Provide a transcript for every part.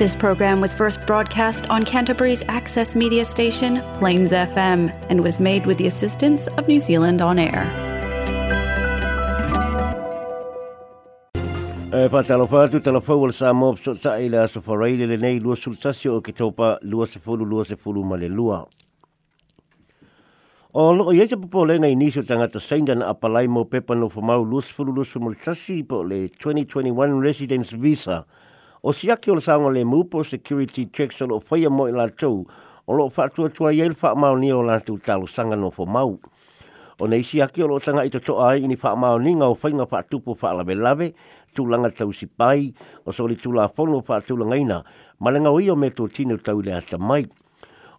This program was first broadcast on Canterbury's access media station, Plains FM, and was made with the assistance of New Zealand On Air. E patalo fatu telefau al sa mob so ta ila so faraile le nei lua sultasio o ke topa lua se fulu lua se fulu male lua. O loko ia se popo le ngai niso tangata sainda na apalai mo pepa no famau lua se fulu lua se multasi po le 2021 residence visa – o si ake o le saunga le mupo security checks o lo whaia mo i lātou o lo whātua tua i eil wha ni o lātou talo sanga no fo mau. O nei si ake o lo tanga i toto ai ini wha mau ni ngau whainga wha tupu wha lawe lawe, tūlanga tau si pai, o soli tūla whono wha tūlanga ina, ma le ngau i o me tō tino tau le ata mai.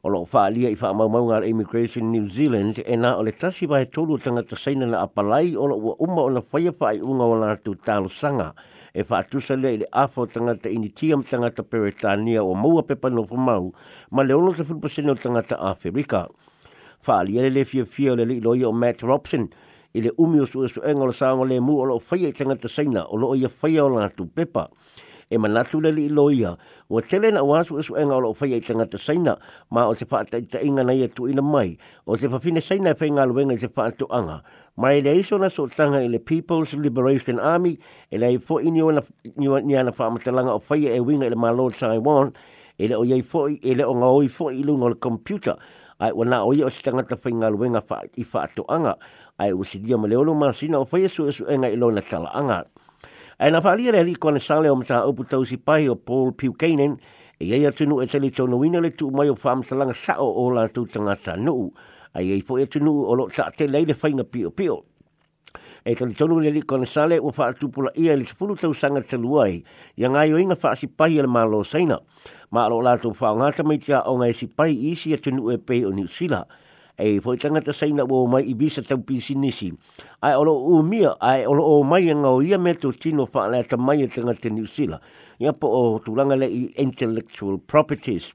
O lo wha alia i wha mau mau ngā Immigration New Zealand, e nā o le tasi wai tōlu tanga ta seina na apalai o lo ua uma o na whaia wha i unga o lātou talo sanga. Lātou talo sanga e fa atusa lea le afo tangata ini tia ma te Peretania o maua pepa no mau, ma le ono te fulpa sene o tangata Afrika. Wha alia le le fia fia o le li loia o Robson, i le umi o engol e sa le mu o lo faya i te saina o lo o ia faya o tu pepa. e eh, manatu le lah li loia ya. o tele na wa su su enga lo fai e tanga te saina ma o se fata i inga nei lah atu ya, ina mai o se fafine saina e fai ngā luenga i se fata anga mai le iso na so tanga i People's Liberation Army e le i fo i niwa na niwa niwa na fa amatalanga o fai e winga le ma Lord Taiwan e eh, le o yei fo i le o ngā fo i lunga o computer ai wana o ye o stanga ta fainga luenga fa i fa to anga ai o sidia ma leolo ma sina o fa yesu esu enga i lona tala anga E na whaalia rea li kwa na sale o mta opu tau si pai o Paul Pukainen, e ia tunu e tele tono wina le tu mai o wha amtalanga sa o o la tu tangata nuu, a ia i po e tunu o lo ta te leile whainga pio pio. E tele tonu le li kwa na sale o wha atupula ia le tupulu tau sanga taluai, ia ngai o inga wha si pai ala malo saina, ma lo la tu wha ngata mai tia o ngai si pai isi e tunu e pe o niusila, e e foi tanga te saina o mai i bisa tau pisi nisi. Ai olo o mia, ai olo o oh, mai nga o ia me tō tino wha lea ta mai e tanga te New Ia po o oh, tūranga le i Intellectual properties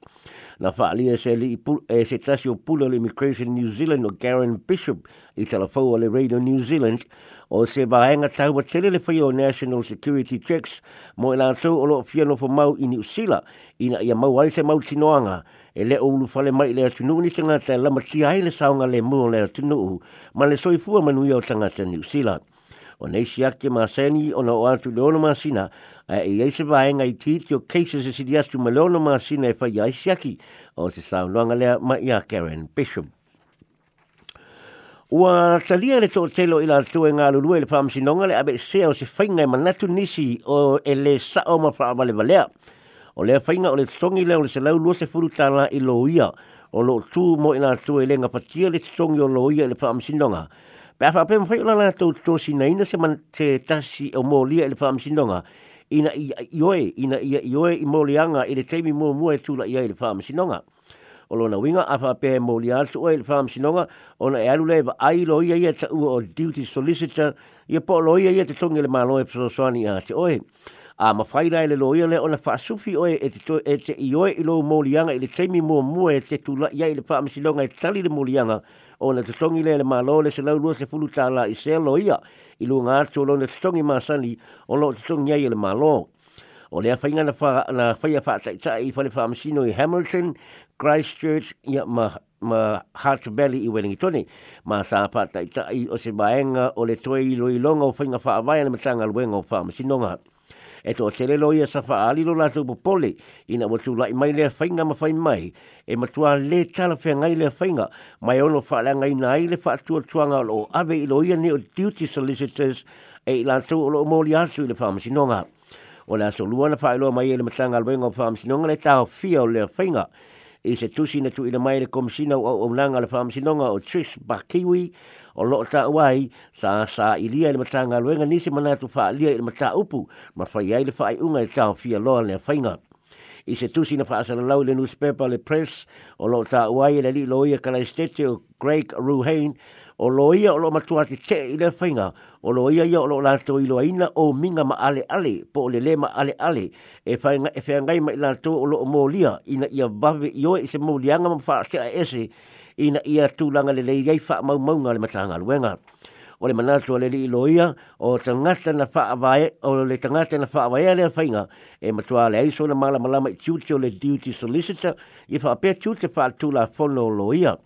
na fa'alia e se li pu, e se tasi o pula le Immigration New Zealand o Karen Bishop i talafaua le Radio New Zealand o se vaenga taua tele le whaia o National Security Checks mo e lātou o loo fiano fa mau i New Zealand ina ia mau ai se mau tinoanga e le o ulu fale mai le atunuu ni tangata e lama tia ai le saunga le mua le atunuu ma le soifua manuia o tangata New Zealand. O nei siake ma seni o na o atu le ono masina e ai se vaenga i titi o keisa se malono ma sina e whai aisiaki o te saunoanga ma ia Karen Bishop. Ua talia le tōtelo telo ila tue ngā lulue le whaamsinonga le abe sea o se whainga e manatu nisi o e le sao ma whaamale valea. O lea whainga o le tongi leo le se lau lua se furu tāna i loia o lo tū mo ina tue le patia le tongi o loia le whaamsinonga. Pea whaapem whai o lana tō tō sinaina se man te tasi o mōlia le whaamsinonga. Pea ina i ioe, ina i ioe i molianga i le teimi mua mua e tula ia i le whaamasinonga. O lona winga a whapea molia atu e le whaamasinonga, ona e alu lewa ai loia ia ia ta ua o duty solicitor, ia po loia ia te tongi le malo e psosoani a te Oe a mawhaira e le loia le ona whaasufi o e te, e te ioe i lo molianga i le mo mo e te tula iai le whaamisilonga e tali le molianga ona te tongi le le malo le se lau lo se fulu tala i se loia i lua ngā tu lo na tatongi māsani o lo tatongi iai le malo. O lea whainga na whaia wha, wha whaataita i whale whaamisino i Hamilton, Christchurch, ia ma ma Heart Valley i Wellingtoni, ma sa pa tai tai o se baenga o le toi i loilonga o whainga wha awaia na matanga luenga o wha masinonga e to tele lo ia sa faali lo lato po pole ina mo tu lai mai le fainga ma fai mai e ma le tala fe ngai le fainga mai ono fa la ngai nai le fa tu tu lo ave i lo ia ne o duty solicitors e la tu lo mo li atu le fa mo o la so lua na fa lo mai e le matanga lo nga fa mo le ta fio le fainga i se tusi na tu ina mai le komisina o o le whaamisinonga o tris Bakiwi o loo ta wai sa sa ilia le matanga luenga nisi manatu wha alia i le mata upu ma whai ai le whaai unga i tau fia loa le whainga i se tusi na whaasalalau le newspaper le press o loo ta wai le li loia kalaistete o Greg Ruhain o loia o lo matua te te i le whainga, o loia ia o lo lato i loaina o minga ma ale ale, po o le le ma ale ale, e whainga e whaingai ma i lato o lo o mōlia, ina ia bawe i oe i se mōlianga ma wha te a ese, ina ia tūlanga le leiai wha maumaunga le matanga luenga. o le manatu o le li loia o tangata na whaavae o le tangata na whaavae lea whainga e matua le aiso na mala malama i tiute o le duty solicitor i whaapea tiute whaatu la whono loia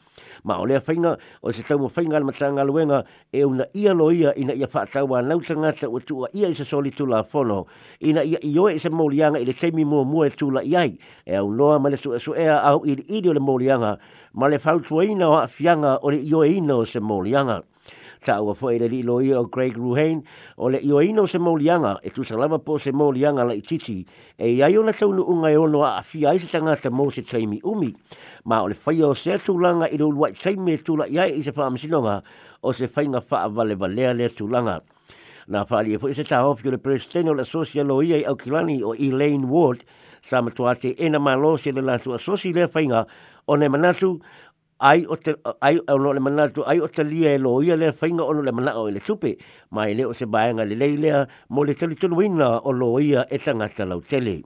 ma o lea whainga o se taumu whainga le matanga luenga e una ia loia ina ia whaataua nau tangata o tua ia i se soli tula whono ina ia ioe i se maulianga i le teimi mua mua e tula iai e au noa ma le su esu ea au ili ili o le maulianga ma le fautuaina o haafianga o le ioeina o se maulianga ta ua fo ele li i o Greg Ruhain o le io ino se molianga e tu salama po se molianga la ititi e i ai na taunu unga e ono a afi ai se tangata mo se taimi umi ma o le fai o se tulanga i lulua i taimi e tula i ai i se whaamisinonga o se fainga wha vale valea le tulanga na whaali e fo i se taha ofi le presteno le sosia lo i au kilani o Elaine Ward sa matua ena malo se le lantua sosi le fainga o ne manatu ai o te ai o lo le mana tu ai o te lia e lo ia le fainga o le mana o e le tupe mai le o se baenga le lei lea mo le tele tonu ina o lo ia e tanga lau tele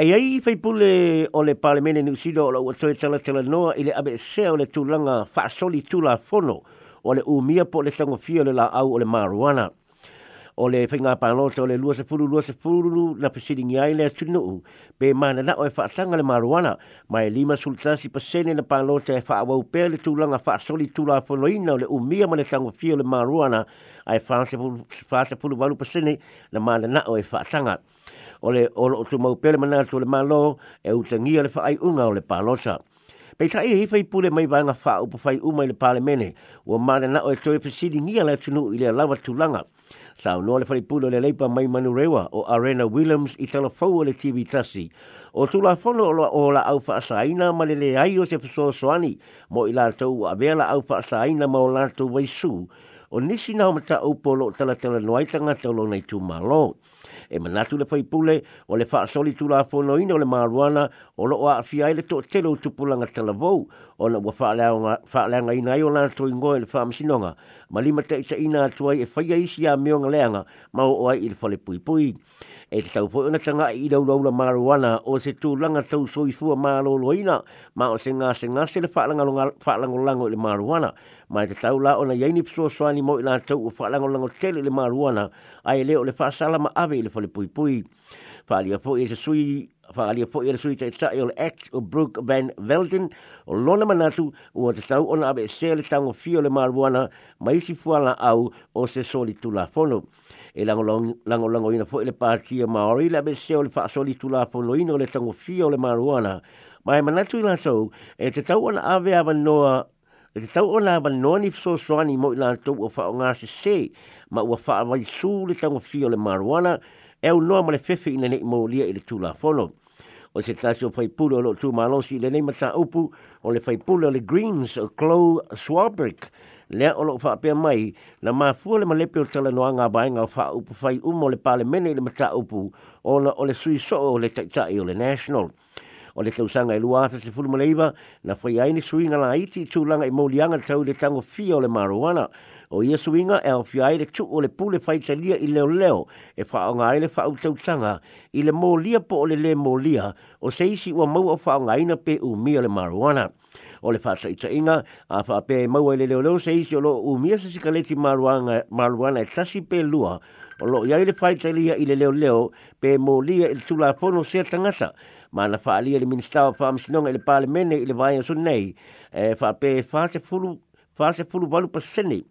e ai fai pule o le parlemene ni usido o la ua toe tala tala noa i le abe se o le tulanga fa soli tula fono o le umia po le tango fio le la au o le maruana o le whainga pānoto o le lua se puru, lua na pesiri ngi ai lea tunu u. Pe mana na oe whaatanga le maruana, mai lima sultasi pasene na pānoto e wha awau le tūlanga wha soli tūla a whanoina o le umia mana tango fio le maruana, ai wha se puru walu pasene na mana na oe whaatanga. O le olo o tu mau pēle mana atu le malo e utangia le whaai unga o le pānoto. Pei tai e hifai pule mai wanga wha upo whai umai le pāle mene, ua mana na oe toe pasiri ngia le tunu i le lawa tūlanga. Tau noa le whaipulo le leipa mai manu rewa o Arena Williams i tala fau le TV tasi. O tu la whono o la, o la au whaasaina ma le le aio se pso soani mo i la tau a vea la au whaasaina ma o la tau vai su. O nisi nao mata au polo tala tala noaitanga tau lo nei tu malo e manatu le fai pule o le faa soli tu la fono ina le maruana o lo oa afi ai to telo tupulanga talavou o na ua faa leanga ina i o la to ingoe le faa masinonga ma lima te ita ina atuai e fai aisi a meonga leanga ma o oai i le fale pui pui e te tau fwoi ona tanga i ilau lau la maruana o se tu langa tau soifua maa lolo ina ma o se ngase ngase le faa langa lango le maruana maar te tau la ona yeni pso soani mo ina tau fa lango lango tele le maruana ai e leo le whaasala ma ave le fole pui pui whaalia fo i se sui whaalia fo i le sui te le act o Brooke Van Velden o lona manatu o te tau ona ave se le tango fio le maruana ma isi fuala au o se soli tula fono e lango lango lango ina fo le pātia maori le ave se o le whaasoli tula fono ino le fio le maruana ma manatu i latou e te tau ona ave awa noa e te tau o nga wa noni fso soani mo i la tau o wha o ngā se se, ma ua wha awai sū le tango fi o le maruana, e au noa ma le fefe ina nei mo lia i le tū la fono. O se tasi o fai pūle o lo tū malosi i le nei mata upu o le fai pūle o le Greens o Chloe Swabrick, lea o lo wha apia mai, na ma fua le malepe o tala noa ngā bainga o wha upu fai umo le pale mene i le mata upu o le sui so o le taitai o le National. National o le tausaga e lua afe sefulu ma na fai ai suinga suiga la iti i tulaga i tau i le tagofia o le maruana. o ia suinga e aofia ai le tuu o le pule faitalia i leoleo e faaaoga ai le faautautaga i le molia po o le lē molia o se isi ua maua o faaaogaina pe umia o le maruana. o le faataʻitaʻiga a faapea e maua i le leoleo se isi o loo umia se sikaleti maruana e tasi lua. o lo i ai le faitalia i le leoleo pe molia i le tulafono se tangata. ma na whaalia le ministawa whaamisinonga i le palemene i le vai o sunei e whape whase fulu whase fulu walu pasene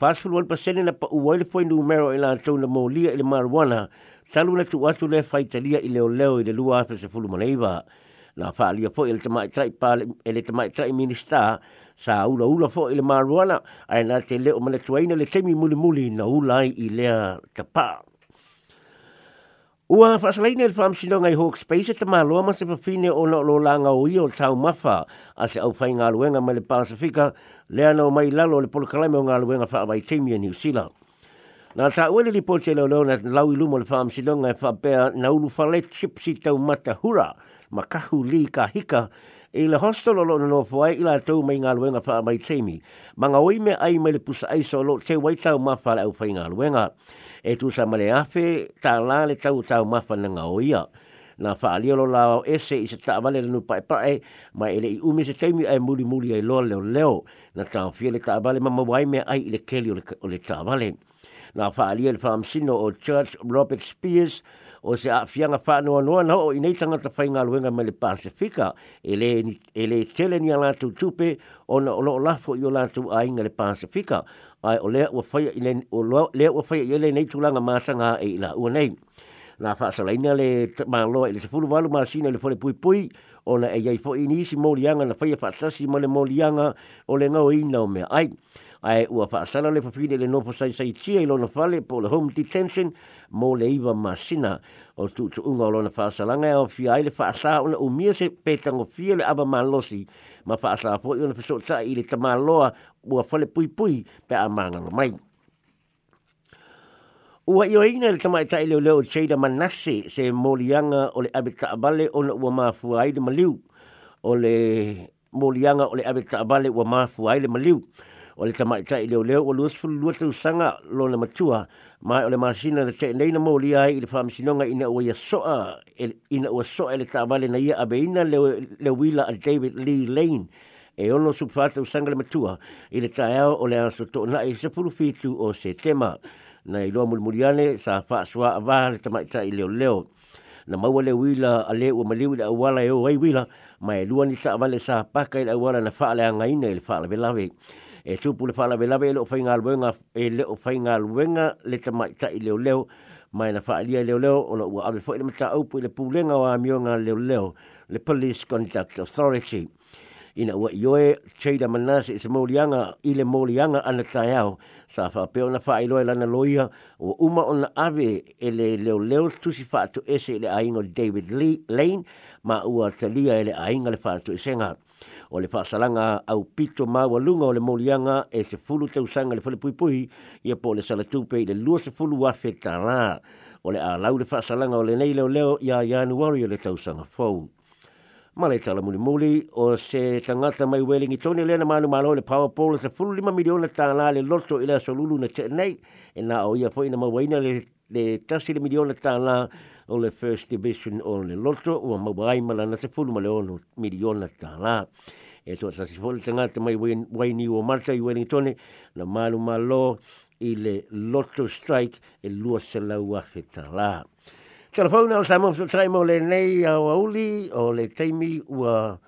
whase fulu walu pasene na pa uwaile foi numero i la tau na molia i le maruana talu na tu atu le whaitalia i leo leo i le lua hafese fulu maneiva na whaalia foi i le tamaitai pale i le tamaitai ministawa sa ula ula fo i le maruana ai na te leo mana tuaina le temi muli muli na ulai i lea tapaa Ua whasalaine le whamsino ngai hawk space te maa loa se pawhine o na langa o o tau mawha a se au whai ngā luenga mai le Pasifika le anau mai lalo le polokalame o ngā luenga whaawai teimi a New Zealand. Nā tā uele li pōte leo leo na lau ilumo lumo le whamsino ngai whapea na ulu whale chipsi tau matahura hura ma kahu li ka hika i le hostel o lo na nofo ai i tau mai ngā luenga whaawai teimi ma ngā oime ai mai le pusa aiso lo te waitau mawha le au whai ngā luenga. e tu sa male afe ta la le tau tau mafa na nga oia na whaalia lo lao ese i se taamale lanu e pae pae ma ele i umi se teimi ai muli muli ai loa leo leo na tawhia le taamale ma mawai mea ai le keli o le taamale na whaalia le whaamsino o Church Robert Spears o se awhianga whanoa noa na o i nei tangata whainga luenga me le Pasifika e le, e tele ni a lātou tupe o na o loo lafo i o lātou ainga le Pasifika ai o lea ua faia i le o lea ua faia i le nei e ila ua nei na fa salaina le māloa i le sefulu walu māsina le fole pui pui o na e iai fo'i nisi molianga na faia fa'atasi e ma le molianga o le ngau ina o mea ai ai ua fa'asala le fafine le nofo sai sai tia i lona fale po le home detention mo le iwa masina o tu'utu'uga o lona fa'asalanga e o fia ai le fa'asā ona umia se petagofia le ava malosi ma fa asa fo i ona fiso ta i le tamaloa ua fale pui pui pe a mangalo mai Ua io ina le tamai tai leo leo tseida manase se molianga o le abe taabale ona ua mafua ai le maliu o le molianga o le abe taabale ua mafua ai le maliu o le tamaita i leo leo o luas fulu lua tau sanga lo na matua mai o le masina na te nei na mauli ai i le whaamisinonga ina ua ia soa e ina ua soa ele tāmale na ia abeina le leo wila a David Lee Lane e ono su whātau sanga le matua i le tāiao o le aso tō na e sepulu fitu o se tema na i loa mulmuliane sa whaasua a waha le tamaita i leo leo na maua le wila a le ua maliu i le awala e o wai wila mai e lua ni taamale sa paka i le awala na whaale angaina i le whaale velawe e tupu e le whaalawe lawe ele o whainga aluenga ele o whainga aluenga le tamaita i leo leo mai na whaalia leo leo o la ua awe fo ele mata aupu i le pūlenga o amionga leo leo le Police Conduct Authority ina ua ioe cheida manase i se molianga i le molianga ana taiao sa whapeo na whaailoe lana loia o uma ona ave e le leo leo tusi whaatu ese i le aingo David Lee, Lane ma ua talia e le ainga le whaatu esenga. O le whaasalanga au pito māua lunga o le molianga e se fulu te usanga le whale pui pui ia po le salatupe i le lua se fulu wafe tā O le a lau le whaasalanga o le nei leo leo ia januari o le tausanga fau. Ma le tala muli muli o se tangata mai welingi toni tōne lena manu malo le powerpool se fulu lima miliona tā rā le loto i le asolulu na te nei e na o ia fo ina mawaina le, le tasi le miliona tā rā o le First Division o le loto ua mawai malana se fulu male ono miliona tala. E toa sa si fulu tangata mai waini ua marta i Wellington na malu malo i le loto strike e lua se lau afe la. Telefona o sa mamsu le nei au auli o le teimi ua... Wa